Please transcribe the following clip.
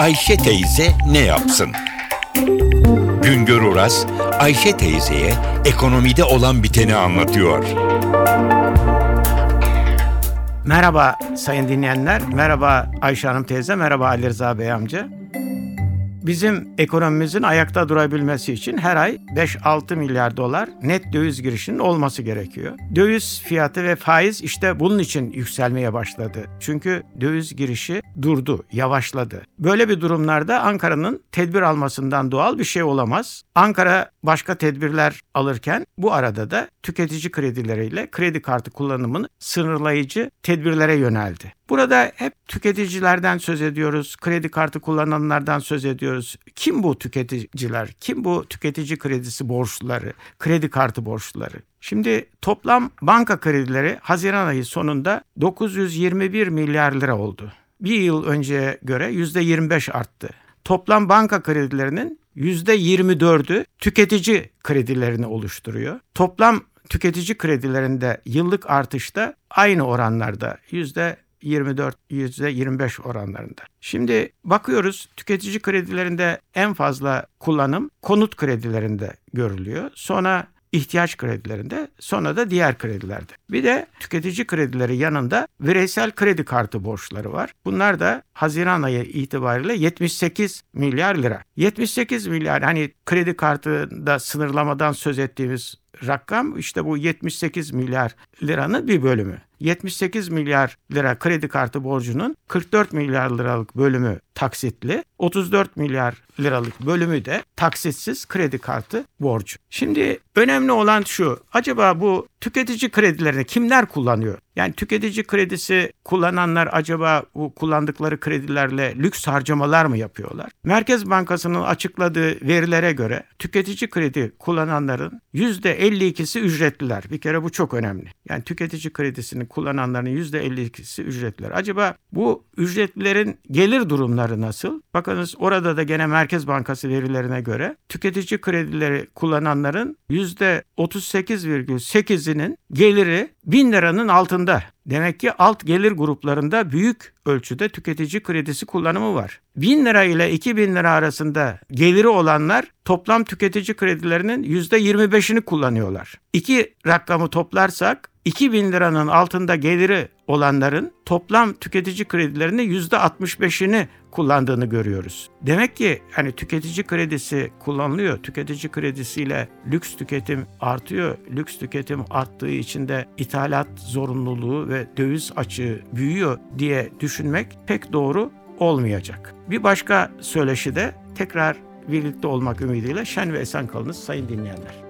Ayşe teyze ne yapsın? Güngör Oras, Ayşe teyzeye ekonomide olan biteni anlatıyor. Merhaba sayın dinleyenler, merhaba Ayşe Hanım teyze, merhaba Ali Rıza Bey amca. Bizim ekonomimizin ayakta durabilmesi için her ay 5-6 milyar dolar net döviz girişinin olması gerekiyor. Döviz fiyatı ve faiz işte bunun için yükselmeye başladı. Çünkü döviz girişi durdu, yavaşladı. Böyle bir durumlarda Ankara'nın tedbir almasından doğal bir şey olamaz. Ankara başka tedbirler alırken bu arada da tüketici kredileriyle kredi kartı kullanımını sınırlayıcı tedbirlere yöneldi. Burada hep tüketicilerden söz ediyoruz, kredi kartı kullananlardan söz ediyoruz. Kim bu tüketiciler? Kim bu tüketici kredisi borçluları, kredi kartı borçluları? Şimdi toplam banka kredileri Haziran ayı sonunda 921 milyar lira oldu. Bir yıl önceye göre %25 arttı. Toplam banka kredilerinin %24'ü tüketici kredilerini oluşturuyor. Toplam tüketici kredilerinde yıllık artışta aynı oranlarda yüzde 24 %25 oranlarında. Şimdi bakıyoruz tüketici kredilerinde en fazla kullanım konut kredilerinde görülüyor. Sonra ihtiyaç kredilerinde sonra da diğer kredilerde. Bir de tüketici kredileri yanında bireysel kredi kartı borçları var. Bunlar da Haziran ayı itibariyle 78 milyar lira. 78 milyar hani kredi kartında sınırlamadan söz ettiğimiz rakam işte bu 78 milyar liranın bir bölümü. 78 milyar lira kredi kartı borcunun 44 milyar liralık bölümü taksitli, 34 milyar liralık bölümü de taksitsiz kredi kartı borcu. Şimdi önemli olan şu, acaba bu tüketici kredilerini kimler kullanıyor? Yani tüketici kredisi kullananlar acaba bu kullandıkları kredilerle lüks harcamalar mı yapıyorlar? Merkez Bankası'nın açıkladığı verilere göre tüketici kredi kullananların %52'si ücretliler. Bir kere bu çok önemli. Yani tüketici kredisini kullananların %52'si ücretliler. Acaba bu ücretlilerin gelir durumları nasıl? Bakınız orada da gene Merkez Bankası verilerine göre tüketici kredileri kullananların %38,8'inin geliri 1000 liranın altında. Demek ki alt gelir gruplarında büyük ölçüde tüketici kredisi kullanımı var. 1000 lira ile 2000 lira arasında geliri olanlar toplam tüketici kredilerinin %25'ini kullanıyorlar. İki rakamı toplarsak 2000 liranın altında geliri olanların toplam tüketici kredilerinin %65'ini kullandığını görüyoruz. Demek ki hani tüketici kredisi kullanılıyor. Tüketici kredisiyle lüks tüketim artıyor. Lüks tüketim arttığı için de ithalat zorunluluğu ve döviz açığı büyüyor diye düşünmek pek doğru olmayacak. Bir başka söyleşi de tekrar birlikte olmak ümidiyle şen ve esen kalınız sayın dinleyenler.